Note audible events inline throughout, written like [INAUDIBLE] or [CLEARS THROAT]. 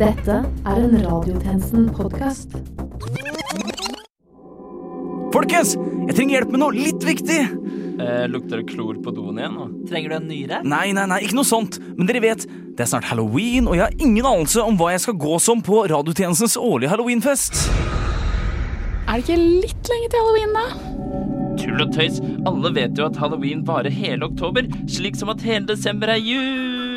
Dette er en Radiotjenesten-podkast. Folkens, jeg trenger hjelp med noe litt viktig. Eh, lukter det klor på doen igjen nå? Trenger du en nyre? Nei, nei, nei, ikke noe sånt. Men dere vet, det er snart halloween, og jeg har ingen anelse om hva jeg skal gå som på radiotjenestens årlige halloweenfest. Er det ikke litt lenge til halloween, da? Tull og tøys. Alle vet jo at halloween varer hele oktober, slik som at hele desember er jul.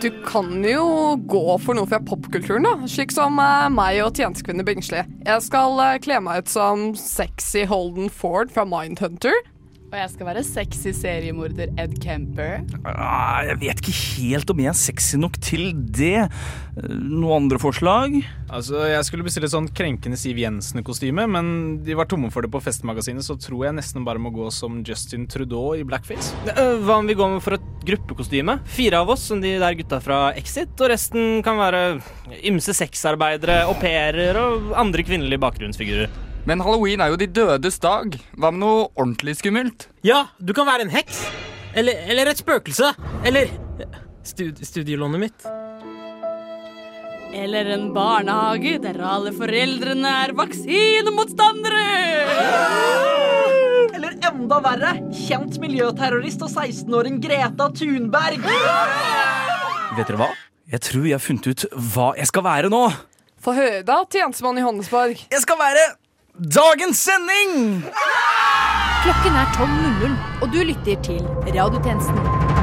Du kan jo gå for noe fra popkulturen, da. Slik som uh, meg og tjenestekvinne Bingsli. Jeg skal uh, kle meg ut som sexy Holden Ford fra Mindhunter. Og jeg skal være sexy seriemorder Ed Kemper. Ah, Jeg vet ikke helt om jeg er sexy nok til det. Noen andre forslag? Altså, Jeg skulle bestille et sånn krenkende Siv Jensen-kostyme, men de var tomme for det på Festmagasinet, så tror jeg nesten bare må gå som Justin Trudeau i blackface. Hva om vi går for et gruppekostyme? Fire av oss, som de der gutta fra Exit, og resten kan være ymse sexarbeidere, au pairer og andre kvinnelige bakgrunnsfigurer. Men halloween er jo de dødes dag. Hva med noe ordentlig skummelt? Ja, du kan være en heks. Eller, eller et spøkelse. Eller stud, studielånet mitt. Eller en barnehage der alle foreldrene er vaksinemotstandere! Eller enda verre, kjent miljøterrorist og 16-åring Greta Thunberg. Vet dere hva? Jeg tror jeg har funnet ut hva jeg skal være nå. Få høre, da, tjenestemann i Johannesborg. Jeg skal være dagens sending! Klokken er 12.00, og du lytter til Radiotjenesten.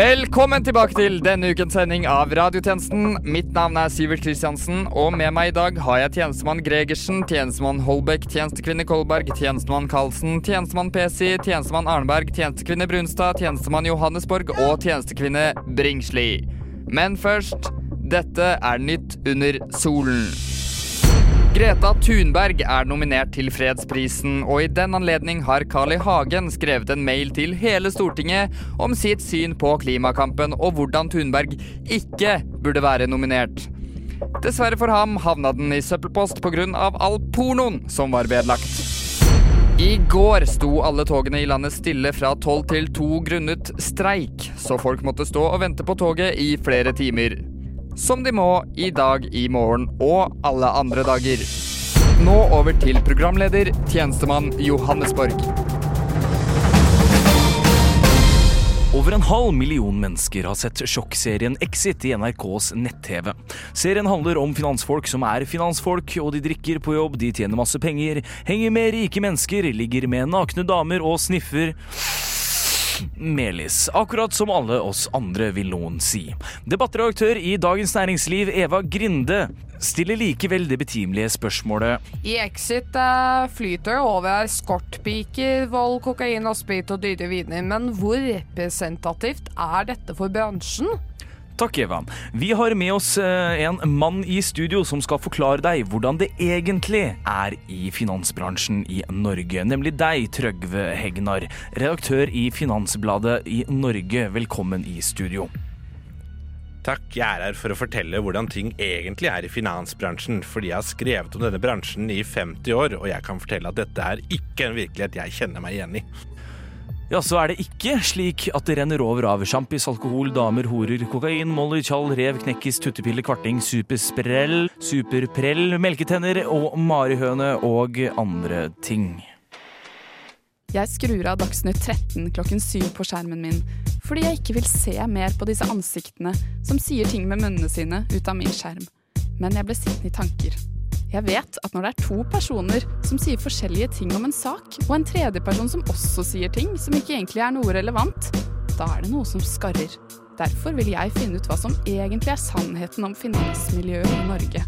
Velkommen tilbake til denne ukens sending av Radiotjenesten. Mitt navn er Sivert Kristiansen, og med meg i dag har jeg tjenestemann Gregersen, tjenestemann Holbæk, tjenestekvinne Kolberg, tjenestemann Karlsen, tjenestemann PC, tjenestemann Arneberg, tjenestekvinne Brunstad, tjenestemann Johannesborg og tjenestekvinne Bringsli. Men først dette er nytt under solen. Greta Thunberg er nominert til fredsprisen, og i den anledning har Carl I. Hagen skrevet en mail til hele Stortinget om sitt syn på klimakampen og hvordan Thunberg ikke burde være nominert. Dessverre for ham havna den i søppelpost pga. all pornoen som var vedlagt. I går sto alle togene i landet stille fra tolv til to grunnet streik, så folk måtte stå og vente på toget i flere timer. Som de må i dag, i morgen og alle andre dager. Nå over til programleder, tjenestemann Johannesborg. Over en halv million mennesker har sett sjokkserien Exit i NRKs nett-TV. Serien handler om finansfolk som er finansfolk, og de drikker på jobb, de tjener masse penger, henger med rike mennesker, ligger med nakne damer og sniffer Melis, akkurat som alle oss andre, vil noen si. Debattredaktør i Dagens Næringsliv, Eva Grinde, stiller likevel det betimelige spørsmålet I Exit uh, flyter det over eskortpiker, vold, kokain og sprit og dyre viner. Men hvor representativt er dette for bransjen? Takk, Eva. Vi har med oss eh, en mann i studio som skal forklare deg hvordan det egentlig er i finansbransjen i Norge. Nemlig deg, Trøgve Hegnar, redaktør i Finansbladet i Norge. Velkommen i studio. Takk, jeg er her for å fortelle hvordan ting egentlig er i finansbransjen, fordi jeg har skrevet om denne bransjen i 50 år, og jeg kan fortelle at dette er ikke en virkelighet jeg kjenner meg igjen i. Ja, så er det ikke slik at det renner over av sjampis, alkohol, damer, horer, kokain, molly, tjall, rev, knekkis, tuttepille, kvarting, supersprell, superprell, melketenner og marihøne og andre ting. Jeg skrur av Dagsnytt 13 klokken syv på skjermen min fordi jeg ikke vil se mer på disse ansiktene som sier ting med munnene sine ut av min skjerm. Men jeg ble sittende i tanker. Jeg vet at når det er to personer som sier forskjellige ting om en sak, og en tredjeperson som også sier ting som ikke egentlig er noe relevant, da er det noe som skarrer. Derfor vil jeg finne ut hva som egentlig er sannheten om finansmiljøet i Norge.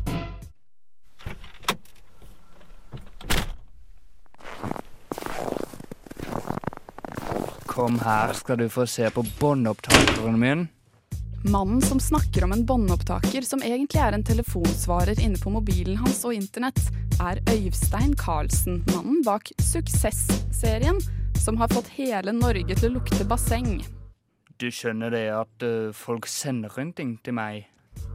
Kom her, skal du få se på båndopptakeren min. Mannen som snakker om en båndopptaker som egentlig er en telefonsvarer inne på mobilen hans og internett, er Øystein Carlsen, mannen bak Suksess-serien, som har fått hele Norge til å lukte basseng. Du skjønner det at eh, folk sender inn ting til meg.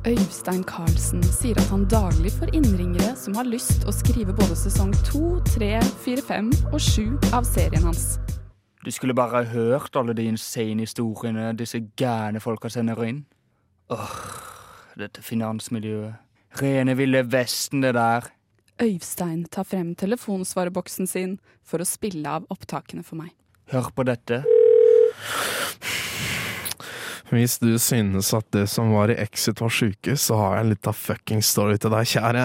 Øystein Carlsen sier at han daglig får innringere som har lyst å skrive både sesong 2, 3, 4, 5 og 7 av serien hans. Du skulle bare hørt alle de insane historiene disse gærne folka sender inn. Åh, dette finansmiljøet. Rene ville vesten, det der. Øystein tar frem telefonsvareboksen sin for å spille av opptakene for meg. Hør på dette. Hvis du synes at det som var i Exit var sjuke, så har jeg en liten fucking story til deg, kjære.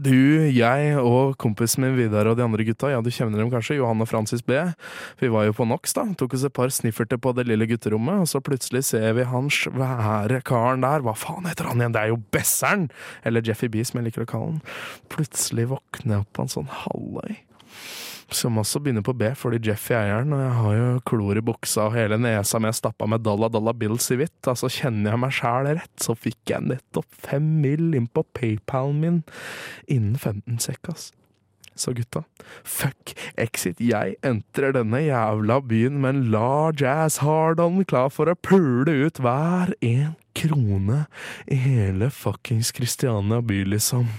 Du, jeg og kompisen min Vidar og de andre gutta, ja du kjenner dem kanskje, Johan og Francis B. Vi var jo på NOx, da. Tok oss et par snifferte på det lille gutterommet, og så plutselig ser vi han svære karen der. Hva faen heter han igjen? Det er jo Besseren! Eller Jeffy B, som jeg liker å kalle han. Plutselig våkner jeg opp på en sånn halvøy som også begynner på B, fordi Jeffy er eieren, og jeg har jo klor i buksa og hele nesa mi er stappa med dollar dollar bills i hvitt. Altså, kjenner jeg meg sjæl rett, så fikk jeg nettopp fem mill. inn på PayPalen min innen 15 sekk, ass. Så gutta, fuck exit, jeg entrer denne jævla byen med en large ass hard-on klar for å pule ut hver en krone i hele fuckings Christiania by, liksom.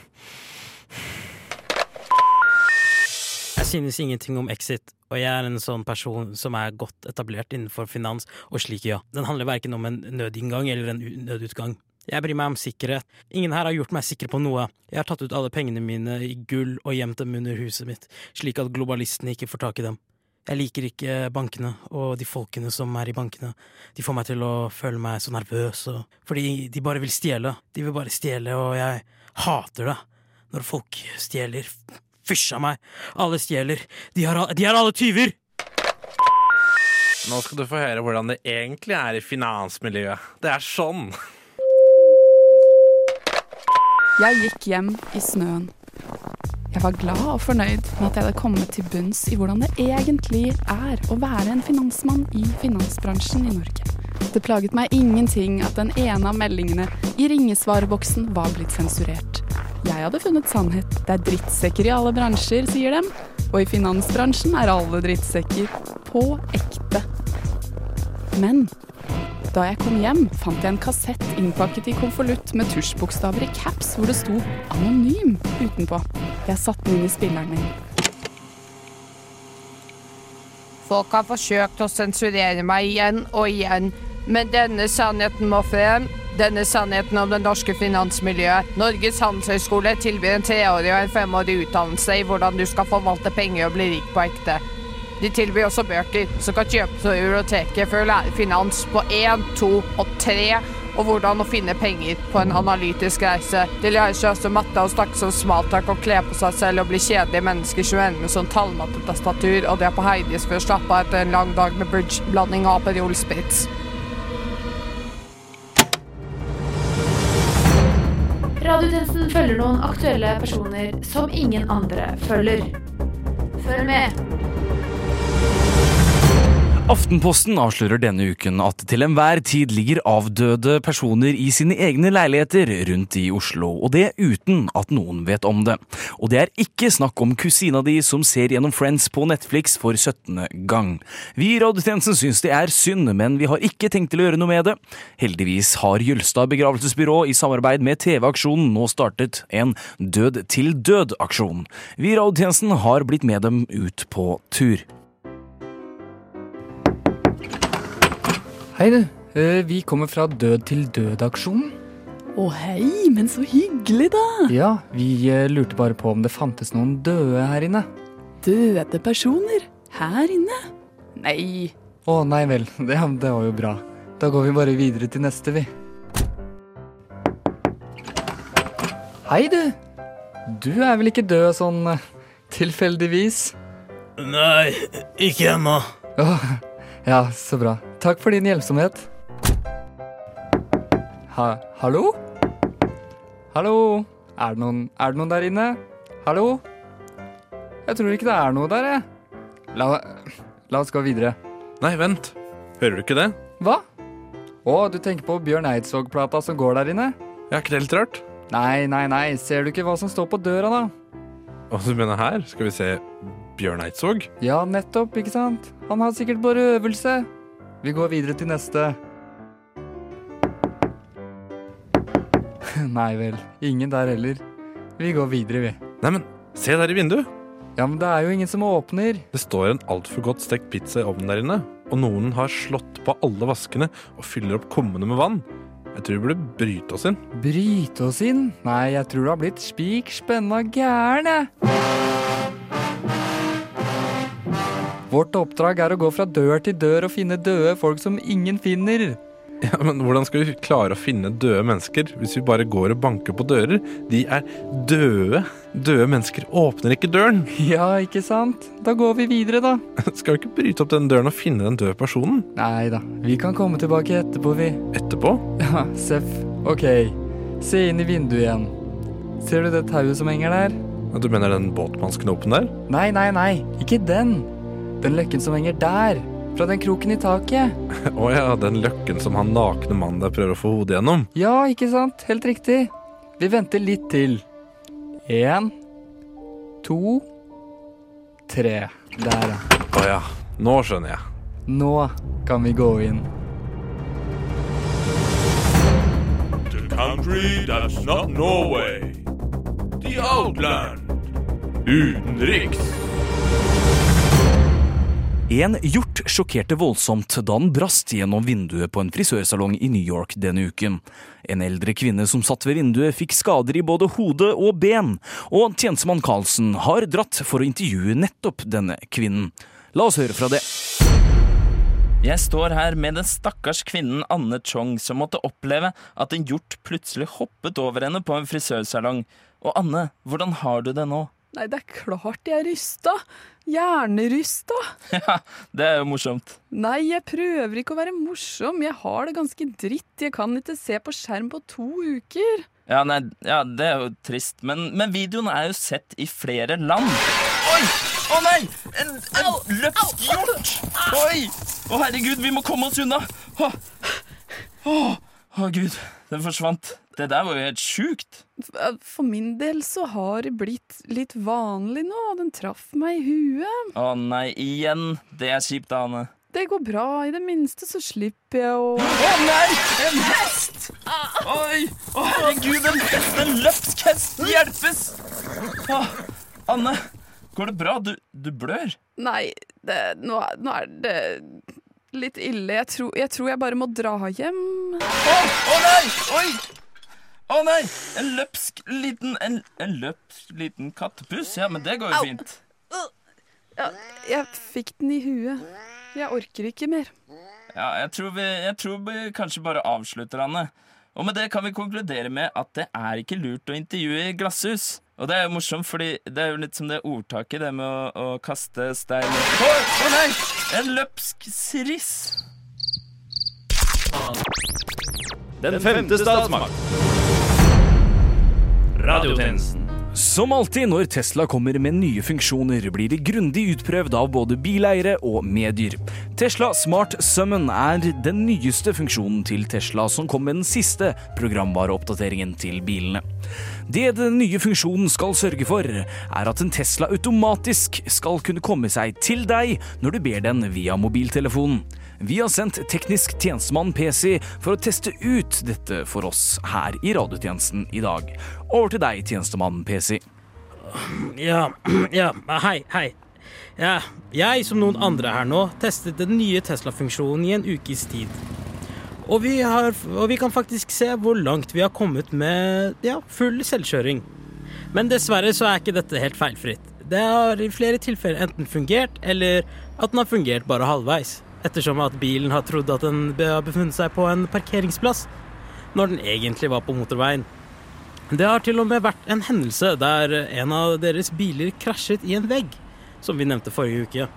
Synes ingenting om Exit, og jeg er en sånn person som er godt etablert innenfor finans, og slik, ja. Den handler verken om en nødinngang eller en nødutgang. Jeg bryr meg om sikkerhet. Ingen her har gjort meg sikker på noe. Jeg har tatt ut alle pengene mine i gull og gjemt dem under huset mitt, slik at globalistene ikke får tak i dem. Jeg liker ikke bankene og de folkene som er i bankene. De får meg til å føle meg så nervøs, og fordi de bare vil stjele. De vil bare stjele, og jeg hater det når folk stjeler. Fysj a meg! Alle stjeler. De, har, de er alle tyver! Nå skal du få høre hvordan det egentlig er i finansmiljøet. Det er sånn. Jeg gikk hjem i snøen. Jeg var glad og fornøyd med at jeg hadde kommet til bunns i hvordan det egentlig er å være en finansmann i finansbransjen i Norge. Det plaget meg ingenting at den ene av meldingene i ringesvareboksen var blitt sensurert. Jeg hadde funnet sannhet. Det er drittsekker i alle bransjer, sier dem. Og i finansbransjen er alle drittsekker. På ekte. Men da jeg kom hjem, fant jeg en kassett innpakket i konvolutt med tusjbokstaver i caps hvor det sto 'anonym' utenpå. Jeg satte den inn i spilleren min. Folk har forsøkt å sensurere meg igjen og igjen, men denne sannheten må frem. Denne sannheten om det norske finansmiljøet. Norges handelshøyskole tilbyr en treårig og en femårig utdannelse i hvordan du skal forvalte penger og bli rik på ekte. De tilbyr også bøker som kan kjøpes på biblioteket for å lære finans på 1, 2 og 3, og hvordan å finne penger på en analytisk reise. De lærer seg også matte og snakke som smaltalk og kle på seg selv og bli kjedelige mennesker som ender med sånn tallmattetastatur, og er på Heidis for å slappe av etter en lang dag med bridgeblanding og Aperol Spritz. Radiotjenesten følger noen aktuelle personer som ingen andre følger. Følg med. Aftenposten avslører denne uken at til enhver tid ligger avdøde personer i sine egne leiligheter rundt i Oslo, og det uten at noen vet om det. Og det er ikke snakk om kusina di som ser gjennom Friends på Netflix for 17. gang. Vi i Radiotjenesten syns det er synd, men vi har ikke tenkt til å gjøre noe med det. Heldigvis har Jølstad begravelsesbyrå i samarbeid med TV-aksjonen nå startet en Død til død-aksjon. Vi i Radiotjenesten har blitt med dem ut på tur. Hei, du. Eh, Vi kommer fra Død til død-aksjonen. Å hei, men så hyggelig, da! Ja, vi eh, lurte bare på om det fantes noen døde her inne. Døde personer her inne? Nei. Å nei vel, [LAUGHS] det, det var jo bra. Da går vi bare videre til neste, vi. Hei, du. Du er vel ikke død sånn eh, tilfeldigvis? Nei, ikke ennå. Oh, [LAUGHS] ja, så bra. Takk for din hjelpsomhet. Ha, hallo? Hallo? Er det, noen, er det noen der inne? Hallo? Jeg tror ikke det er noe der, jeg. La, la oss gå videre. Nei, vent. Hører du ikke det? Hva? Å, du tenker på Bjørn Eidsvåg-plata som går der inne? Ja, ikke det helt rart? Nei, nei, nei. Ser du ikke hva som står på døra, da? Hva du mener her? Skal vi se Bjørn Eidsvåg? Ja, nettopp, ikke sant? Han har sikkert bare øvelse. Vi går videre til neste. [LAUGHS] Nei vel. Ingen der heller. Vi går videre, vi. Neimen, se der i vinduet! Ja, men det er jo ingen som åpner. Det står en altfor godt stekt pizza i ovnen der inne, og noen har slått på alle vaskene og fyller opp kummene med vann. Jeg tror vi burde bryte oss inn. Bryte oss inn? Nei, jeg tror du har blitt spik spenna gæren, jeg. Vårt oppdrag er å gå fra dør til dør og finne døde folk som ingen finner. Ja, Men hvordan skal vi klare å finne døde mennesker hvis vi bare går og banker på dører? De er døde. Døde mennesker åpner ikke døren. [LAUGHS] Ja, ikke sant? Da går vi videre, da. Skal vi ikke bryte opp den døren og finne den døde personen? Nei da, vi kan komme tilbake etterpå, vi. Etterpå? Ja, Seff. Ok, se inn i vinduet igjen. Ser du det tauet som henger der? Du mener den båtmannsknopen der? Nei, nei, nei, ikke den. Den løkken som henger der. Fra den kroken i taket. [LAUGHS] Å ja, den løkken som han nakne mannen der prøver å få hodet gjennom. Ja, ikke sant? Helt riktig. Vi venter litt til. Én, to, tre. Der, ja. Å ja, nå skjønner jeg. Nå kan vi gå inn. The country that's not Norway. The Outland. Utenriks. En hjort sjokkerte voldsomt da den brast gjennom vinduet på en frisørsalong i New York denne uken. En eldre kvinne som satt ved vinduet fikk skader i både hode og ben, og tjenestemann Carlsen har dratt for å intervjue nettopp denne kvinnen. La oss høre fra det. Jeg står her med den stakkars kvinnen Anne Chong som måtte oppleve at en hjort plutselig hoppet over henne på en frisørsalong. Og Anne, hvordan har du det nå? Nei, det er klart jeg er rysta. Hjernerysta. [LAUGHS] Ja, det er jo morsomt. Nei, jeg prøver ikke å være morsom. Jeg har det ganske dritt. Jeg kan ikke se på skjerm på to uker. Ja, nei, ja, det er jo trist, men, men videoen er jo sett i flere land. Oi! Å nei! En, en løpsk hjort! Oi! Å herregud, vi må komme oss unna! Å, å, å gud, den forsvant. Det der var jo helt sjukt. For min del så har det blitt litt vanlig nå. Den traff meg i huet. Å nei, igjen. Det er kjipt, Ane. Det går bra. I det minste så slipper jeg å Å nei! En hest! Oi! Å herregud, en hest! En løpsk hest! Hjelpes! Å, Anne, går det bra? Du, du blør. Nei, det, nå, nå er det litt ille. Jeg tror, jeg tror jeg bare må dra hjem. Å, å nei! Oi! Å nei! En løpsk liten En, en løpsk liten kattepuss? Ja, men det går jo Au. fint. Ja, jeg fikk den i huet. Jeg orker ikke mer. Ja, jeg tror, vi, jeg tror vi kanskje bare avslutter, Anne. Og med det kan vi konkludere med at det er ikke lurt å intervjue i glasshus. Og det er jo morsomt, fordi det er jo litt som det ordtaket, det med å, å kaste stein Å å nei! En løpsk siriss. Den femte statsmakt. Radiotjenesten. Som alltid når Tesla kommer med nye funksjoner, blir de grundig utprøvd av både bileiere og medier. Tesla Smart Summon er den nyeste funksjonen til Tesla som kom med den siste programvareoppdateringen til bilene. Det den nye funksjonen skal sørge for, er at en Tesla automatisk skal kunne komme seg til deg når du ber den via mobiltelefonen. Vi har sendt teknisk tjenestemann PC for å teste ut dette for oss her i radiotjenesten i dag. Over til deg, tjenestemann PC. Ja, [CLEARS THROAT] ja, hei, hei. Ja, jeg, som noen andre her nå, testet den nye Tesla-funksjonen i en ukes tid. Og vi, har, og vi kan faktisk se hvor langt vi har kommet med ja, full selvkjøring. Men dessverre så er ikke dette helt feilfritt. Det har i flere tilfeller enten fungert, eller at den har fungert bare halvveis. Ettersom at bilen har trodd at den har befunnet seg på en parkeringsplass, når den egentlig var på motorveien. Det har til og med vært en hendelse der en av deres biler krasjet i en vegg, som vi nevnte forrige uke.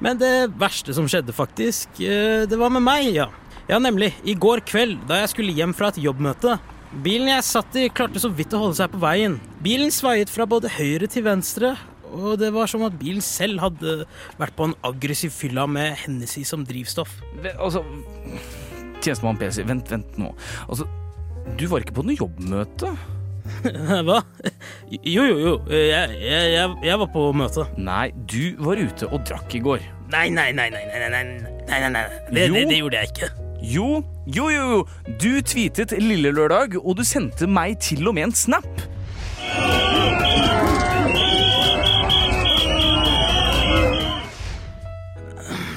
Men det verste som skjedde faktisk, eh, det var med meg, ja. Ja, nemlig. I går kveld, da jeg skulle hjem fra et jobbmøte. Bilen jeg satt i, klarte så vidt å holde seg på veien. Bilen svaiet fra både høyre til venstre, og det var som at bilen selv hadde vært på en aggressiv fylla med Hennessy som drivstoff. Altså, tjenestemann PC, vent, vent nå. Altså, du var ikke på noe jobbmøte? [LAUGHS] Hva? Jo, jo, jo. Jeg, jeg, jeg, jeg var på møte. Nei, du var ute og drakk i går. Nei, nei, nei, nei, nei, nei, nei, nei. Det, det, det gjorde jeg ikke. Jo, jo, jo, jo. Du tweetet Lille Lørdag, og du sendte meg til og med en snap.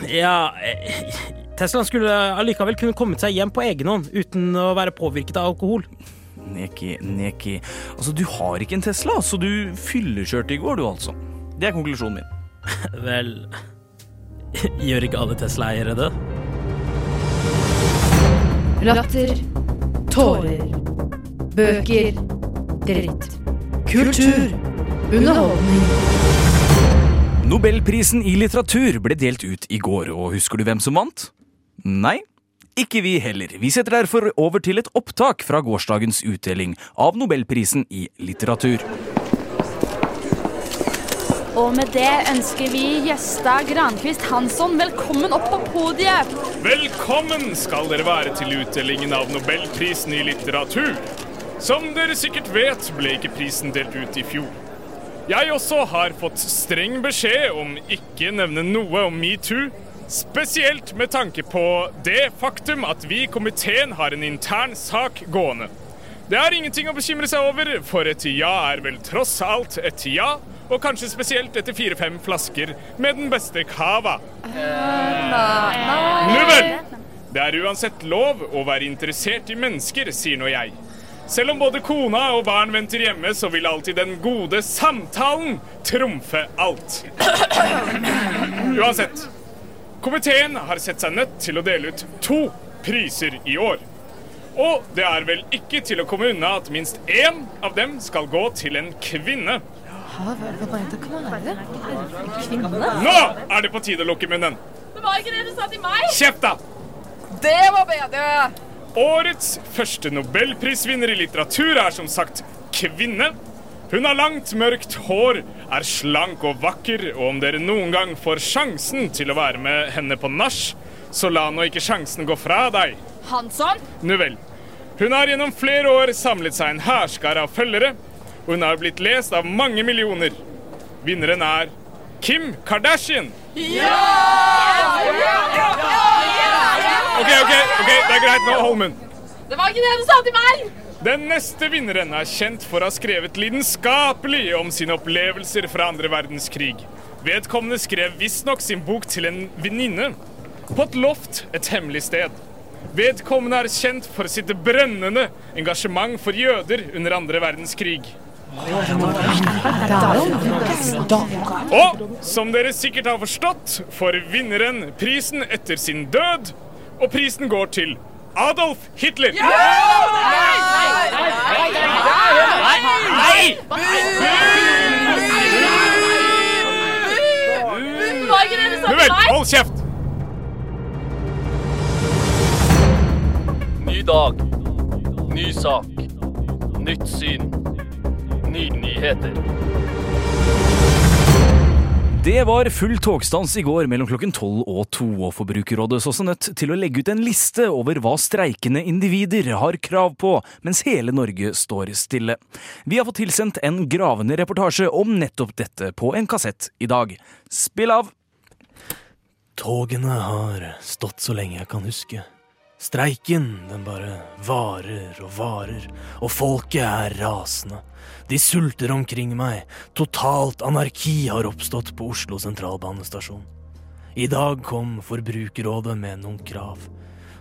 Ja eh, Teslaen skulle allikevel kunne kommet seg hjem på egen hånd uten å være påvirket av alkohol. Neki, neki. Altså, du har ikke en Tesla, så du fyllekjørte i går, du altså. Det er konklusjonen min. [LAUGHS] Vel Gjør ikke alle Tesla-eiere det? Latter. Tårer. Bøker. Dritt. Kultur. Underholdning. Nobelprisen i litteratur ble delt ut i går, og husker du hvem som vant? Nei, ikke vi heller. Vi setter derfor over til et opptak fra gårsdagens utdeling av Nobelprisen i litteratur. Og med det ønsker vi Gjesta Grankvist Hansson velkommen opp på podiet. Velkommen skal dere være til utdelingen av Nobelprisen i litteratur. Som dere sikkert vet, ble ikke prisen delt ut i fjor. Jeg også har fått streng beskjed om ikke nevne noe om metoo. Spesielt med tanke på det faktum at vi i komiteen har en intern sak gående. Det er ingenting å bekymre seg over, for et ja er vel tross alt et ja. Og kanskje spesielt etter fire-fem flasker med den beste cava. Nu vel! Det er uansett lov å være interessert i mennesker, sier nå jeg. Selv om både kona og barn venter hjemme, så vil alltid den gode samtalen trumfe alt. [CLEARS THROAT] Uansett. Komiteen har sett seg nødt til å dele ut to priser i år. Og det er vel ikke til å komme unna at minst én av dem skal gå til en kvinne. Nå er det på tide å lukke munnen. Det var ikke det du sa til meg. Kjeft, da! Det var bedre! Årets første nobelprisvinner i litteratur er som sagt kvinne. Hun har langt, mørkt hår, er slank og vakker, og om dere noen gang får sjansen til å være med henne på nach, så la nå ikke sjansen gå fra deg. Hansson? Nu vel. Hun har gjennom flere år samlet seg en hærskare av følgere, og hun har blitt lest av mange millioner. Vinneren er Kim Kardashian. OK, OK, ok, det er greit nå. Hold munn. Det var ikke det du sa til meg. Den neste vinneren er kjent for å ha skrevet lidenskapelig om sine opplevelser fra andre verdenskrig. Vedkommende skrev visstnok sin bok til en venninne. På et loft et hemmelig sted. Vedkommende er kjent for sitt brennende engasjement for jøder under andre verdenskrig. Og som dere sikkert har forstått, får vinneren prisen etter sin død. Og prisen går til Adolf Hitler. Ja! Nei! Nei! Nei! Nei! Nei! vel, hold kjeft! Ny dag. Ny sak. Nytt syn. Nye nyheter. Det var full togstans i går mellom klokken tolv og to, og Forbrukerrådet så seg nødt til å legge ut en liste over hva streikende individer har krav på, mens hele Norge står stille. Vi har fått tilsendt en gravende reportasje om nettopp dette på en kassett i dag. Spill av! Togene har stått så lenge jeg kan huske. Streiken, den bare varer og varer, og folket er rasende. De sulter omkring meg. Totalt anarki har oppstått på Oslo sentralbanestasjon. I dag kom Forbrukerrådet med noen krav.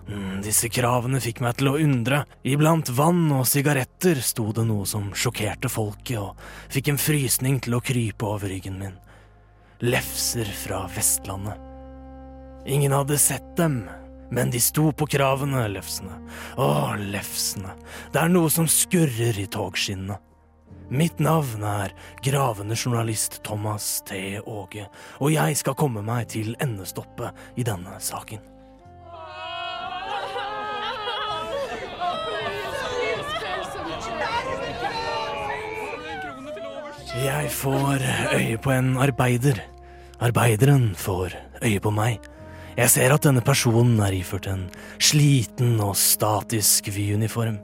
Mm, disse kravene fikk meg til å undre. Iblant vann og sigaretter sto det noe som sjokkerte folket, og fikk en frysning til å krype over ryggen min. Lefser fra Vestlandet. Ingen hadde sett dem, men de sto på kravene, lefsene. Å, lefsene. Det er noe som skurrer i togskinnene. Mitt navn er gravende journalist Thomas T. Åge, og jeg skal komme meg til endestoppet i denne saken. Jeg får øye på en arbeider. Arbeideren får øye på meg. Jeg ser at denne personen er iført en sliten og statisk Vy-uniform.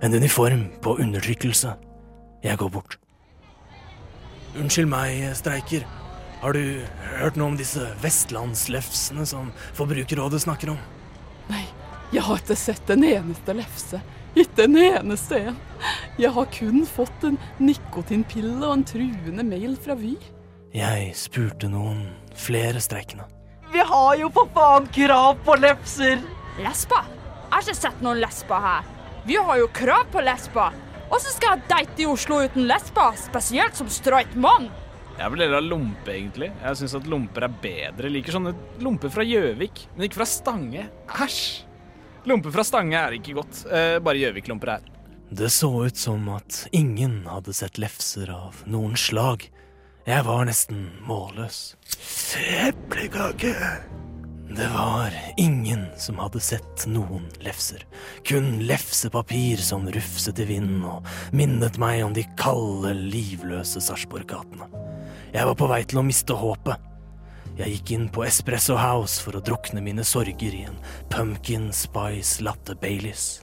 En uniform på undertrykkelse. Jeg går bort. Unnskyld meg, streiker. Har du hørt noe om disse vestlandslefsene som Forbrukerrådet snakker om? Nei, Jeg har ikke sett en eneste lefse. Ikke en eneste en. Jeg har kun fått en nikotinpille og en truende mail fra Vy. Jeg spurte noen flere streikende. Vi har jo for faen krav på lefser! Lesber? Jeg har ikke sett noen lesber her. Vi har jo krav på lesber. Og så skal jeg date i Oslo uten lesber, spesielt som straight mann. Jeg vil heller ha lompe, egentlig. Jeg syns at lomper er bedre. Jeg liker sånne lomper fra Gjøvik, men ikke fra Stange. Æsj! Lomper fra Stange er ikke godt. Eh, bare Gjøvik-lomper er. Det så ut som at ingen hadde sett lefser av noen slag. Jeg var nesten målløs. Eplekake! Det var ingen som hadde sett noen lefser. Kun lefsepapir som rufset i vinden og minnet meg om de kalde, livløse Sarpsborg-gatene. Jeg var på vei til å miste håpet. Jeg gikk inn på Espresso House for å drukne mine sorger i en pumpkin spice latte Baileys.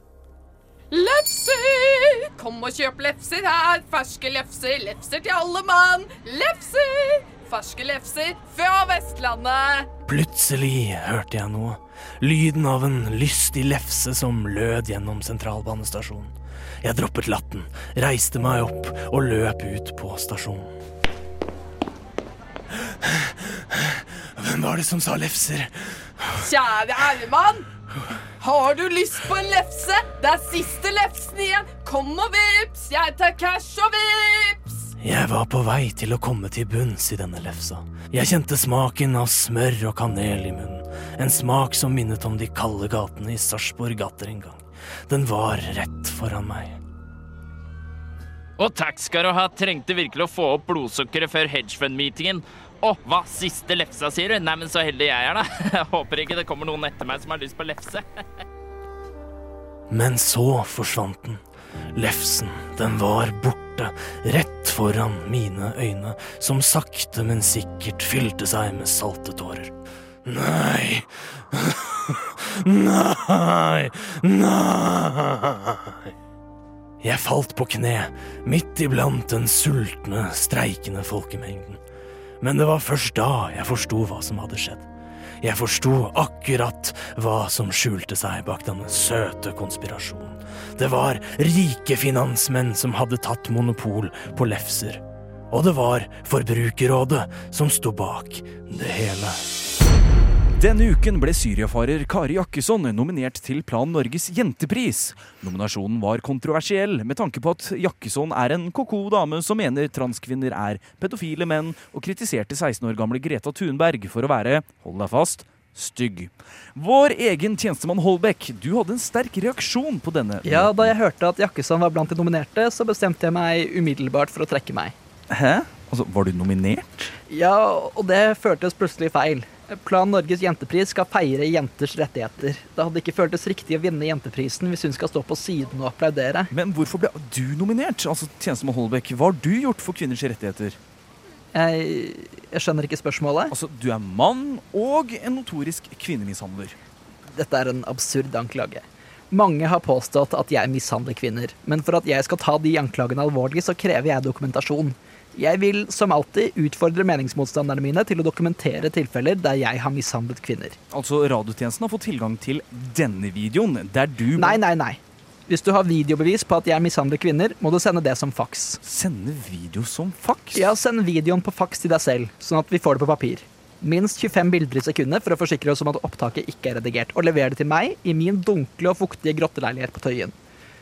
Lefser! Kom og kjøp lefser her. Ferske lefser, lefser til alle mann. Lefser! Ferske lefser fra Vestlandet. Plutselig hørte jeg noe. Lyden av en lystig lefse som lød gjennom sentralbanestasjonen. Jeg droppet latten, reiste meg opp og løp ut på stasjonen. Hvem var det som sa lefser? Kjære herremann. Har du lyst på en lefse? Det er siste lefsen igjen. Kom og vips. Jeg tar cash og vips. Jeg var på vei til å komme til bunns i denne lefsa. Jeg kjente smaken av smør og kanel i munnen. En smak som minnet om de kalde gatene i Sarpsborg gater en gang. Den var rett foran meg. Og takk skal du ha. Trengte virkelig å få opp blodsukkeret før hedgefund-meetingen. Å, hva? Siste lefsa, sier du? Nei, men så heldig jeg er, da. [LAUGHS] Jeg håper ikke det kommer noen etter meg som har lyst på lefse. [LAUGHS] Men så forsvant den. Lefsen, den var borte, rett foran mine øyne, som sakte, men sikkert fylte seg med salte tårer. Nei, nei, nei. Jeg falt på kne, midt iblant den sultne, streikende folkemengden. Men det var først da jeg forsto hva som hadde skjedd. Jeg forsto akkurat hva som skjulte seg bak den søte konspirasjonen. Det var rike finansmenn som hadde tatt monopol på lefser. Og det var Forbrukerrådet som sto bak det hele. Denne uken ble syriafarer Kari Jakkesson nominert til Plan Norges jentepris. Nominasjonen var kontroversiell med tanke på at Jakkesson er en ko-ko dame som mener transkvinner er pedofile menn, og kritiserte 16 år gamle Greta Thunberg for å være, hold deg fast, stygg. Vår egen tjenestemann Holbæk, du hadde en sterk reaksjon på denne. Ja, da jeg hørte at Jakkesson var blant de nominerte, så bestemte jeg meg umiddelbart for å trekke meg. Hæ? Altså, Var du nominert? Ja, og det føltes plutselig feil. Plan Norges jentepris skal feire jenters rettigheter. Det hadde ikke føltes riktig å vinne jenteprisen hvis hun skal stå på siden og applaudere. Men hvorfor ble du nominert? Altså, tjenestemann Holbæk, hva har du gjort for kvinners rettigheter? Jeg, jeg skjønner ikke spørsmålet. Altså, Du er mann og en notorisk kvinnemishandler. Dette er en absurd anklage. Mange har påstått at jeg mishandler kvinner, men for at jeg skal ta de anklagene alvorlig, så krever jeg dokumentasjon. Jeg vil som alltid utfordre meningsmotstanderne mine til å dokumentere tilfeller der jeg har mishandlet kvinner. Altså, Radiotjenesten har fått tilgang til denne videoen, der du Nei, nei, nei. Hvis du har videobevis på at jeg mishandler kvinner, må du sende det som faks. Sende video som faks? Ja, send videoen på faks til deg selv, sånn at vi får det på papir. Minst 25 bilder i sekundet for å forsikre oss om at opptaket ikke er redigert, og lever det til meg i min dunkle og fuktige grotteleilighet på Tøyen.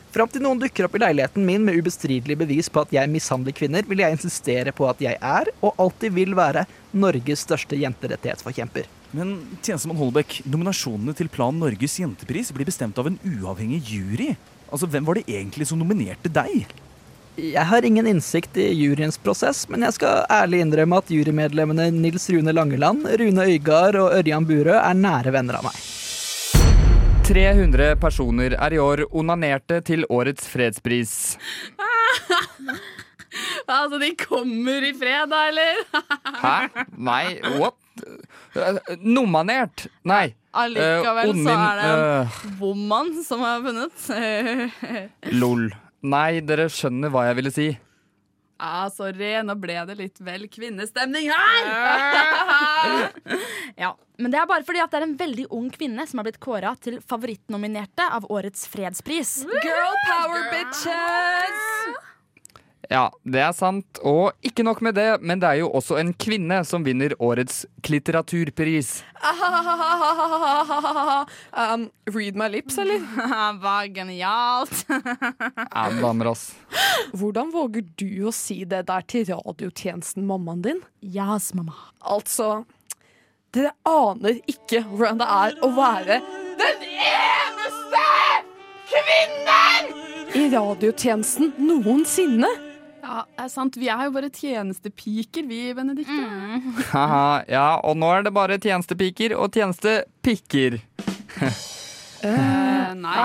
Fram til noen dukker opp i leiligheten min med ubestridelig bevis på at jeg mishandler kvinner, vil jeg insistere på at jeg er, og alltid vil være, Norges største jenterettighetsforkjemper. Men tjenestemann Holbæk, nominasjonene til Plan Norges jentepris blir bestemt av en uavhengig jury. Altså, Hvem var det egentlig som nominerte deg? Jeg har ingen innsikt i juryens prosess, men jeg skal ærlig innrømme at jurymedlemmene Nils Rune Langeland, Rune Øygard og Ørjan Burøe er nære venner av meg. 300 personer er i år onanerte til årets fredspris. [LAUGHS] altså, de kommer i fred, da, eller? [LAUGHS] Hæ? Nei, what? Nomanert? Nei. Allikevel uh, så er det en woman som er funnet. eh, [LAUGHS] Lol. Nei, dere skjønner hva jeg ville si. Ah, sorry, nå ble det litt vel kvinnestemning her! [LAUGHS] Ja, Men det er bare fordi at det er en veldig ung kvinne som har blitt kåra til favorittnominerte av årets fredspris. Girl power, bitches! Ja, det er sant. Og ikke nok med det, men det er jo også en kvinne som vinner årets litteraturpris. [LAUGHS] um, read my lips, eller? [LAUGHS] Hva genialt. [LAUGHS] Ja, damer, ass. Hvordan våger du å si det der til radiotjenesten mammaen din? Yes, mamma. Altså, dere aner ikke hvordan det er å være den eneste kvinnen i radiotjenesten noensinne. Ja, det er sant. Vi er jo bare tjenestepiker, vi, Benedicte. Mm. [LAUGHS] ja, og nå er det bare tjenestepiker og tjenestepikker. uh, nei.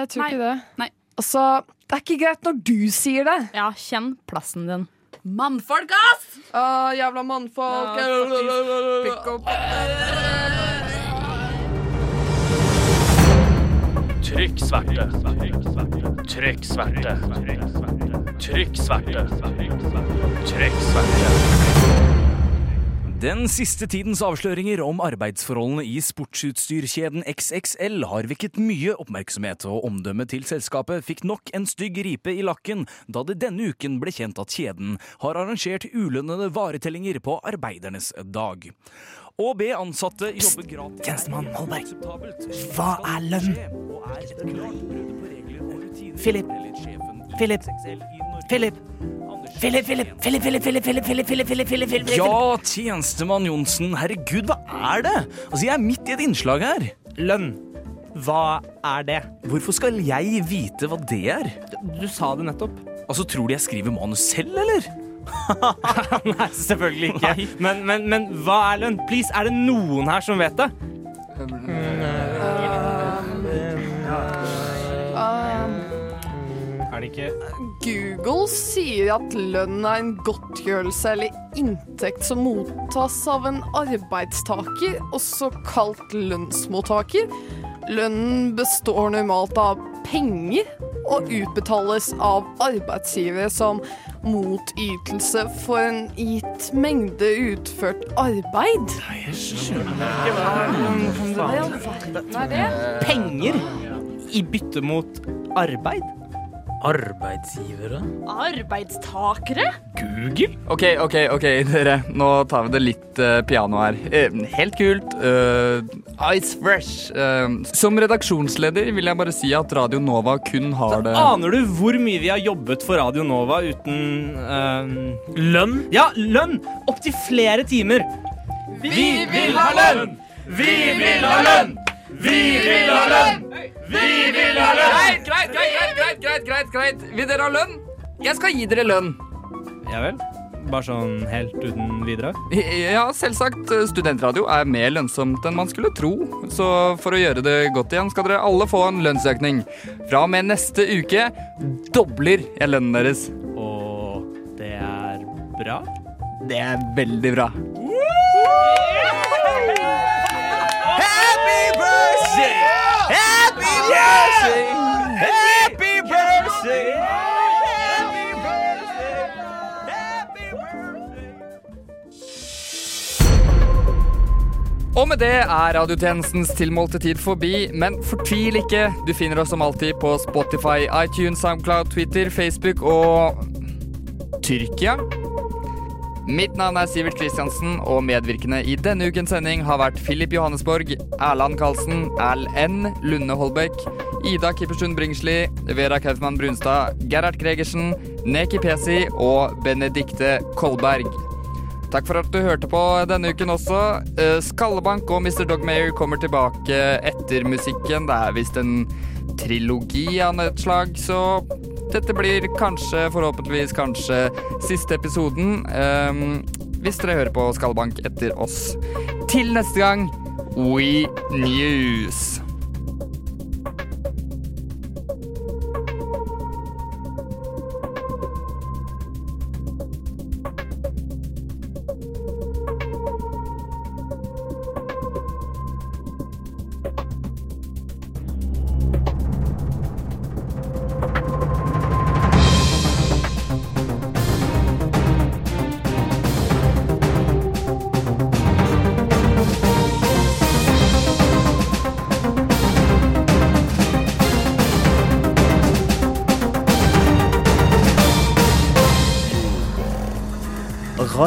Jeg tror ikke det. Nei. Altså, det er ikke greit når du sier det. Ja, kjenn plassen din. Mannfolk, ass! Uh, jævla mannfolk. Trykk sverte. Trykk sverte. Trykk sverte. Trykk sverte. Trykk sverte. Den siste tidens avsløringer om arbeidsforholdene i sportsutstyrkjeden XXL har vekket mye oppmerksomhet, og omdømmet til selskapet fikk nok en stygg ripe i lakken da det denne uken ble kjent at kjeden har arrangert ulønnede varetellinger på arbeidernes dag. Å be ansatte jobbe gratis Tjenestemann Holberg. Hva er lønn? Philip. Philip. Philip. Philip, Philip, Philip, Philip, Philip, Philip, Philip, Philip, Philip, Philip, Philip. Ja, tjenestemann Johnsen. Herregud, hva er det? Altså, Jeg er midt i et innslag her. Lønn. Hva er det? Hvorfor skal jeg vite hva det er? Du sa det nettopp. Altså, Tror de jeg skriver manus selv, eller? Nei, selvfølgelig ikke. Men, men, men hva er lønn? Please, er det noen her som vet det? Er det ikke Google sier at lønn er en godtgjørelse eller inntekt som mottas av en arbeidstaker, også kalt lønnsmottaker. Lønnen består normalt av penger og utbetales av arbeidsgivere som motytelse for en gitt mengde utført arbeid. Hva er det? Penger i bytte mot arbeid? Arbeidsgivere? Arbeidstakere? Google? Ok, ok, ok, dere. Nå tar vi det litt uh, piano her. Eh, helt kult. Uh, ice fresh. Som redaksjonsleder vil jeg bare si at Radio Nova kun har det Aner du hvor mye vi har jobbet for Radio Nova uten lønn? Ja, lønn! Opptil flere timer. Vi vil ha lønn! Vi vil ha lønn! Vi vil ha lønn! Vi vil ha lønn! Greit, greit, greit, greit, greit, greit, greit. Vil dere ha lønn? Jeg skal gi dere lønn. Ja vel? Bare sånn helt uten videre? Ja, selvsagt. Studentradio er mer lønnsomt enn man skulle tro. Så for å gjøre det godt igjen, skal dere alle få en lønnsøkning. Fra og med neste uke dobler jeg lønnen deres. Og det er bra? Det er veldig bra. Happy birthday! Happy birthday! Happy birthday! Og med det er radiotjenestens tilmålte tid forbi, men fortvil ikke. Du finner oss som alltid på Spotify, iTunes, SoundCloud, Twitter, Facebook og Tyrkia. Mitt navn er Sivert Kristiansen, og medvirkende i denne ukens sending har vært Filip Johannesborg, Erland Karlsen, L.N. Lunde Holbæk, Ida Kippersund Bringsli, Vera Kaufmann Brunstad, Gerhard Gregersen, Neki Pesi og Benedikte Kolberg. Takk for at du hørte på denne uken også. Eh, Skallebank og Mr. Dogmayer kommer tilbake etter musikken. Det er visst en trilogi av et slag, så dette blir kanskje, forhåpentligvis kanskje, siste episoden. Um, hvis dere hører på Skallebank etter oss. Til neste gang, We News.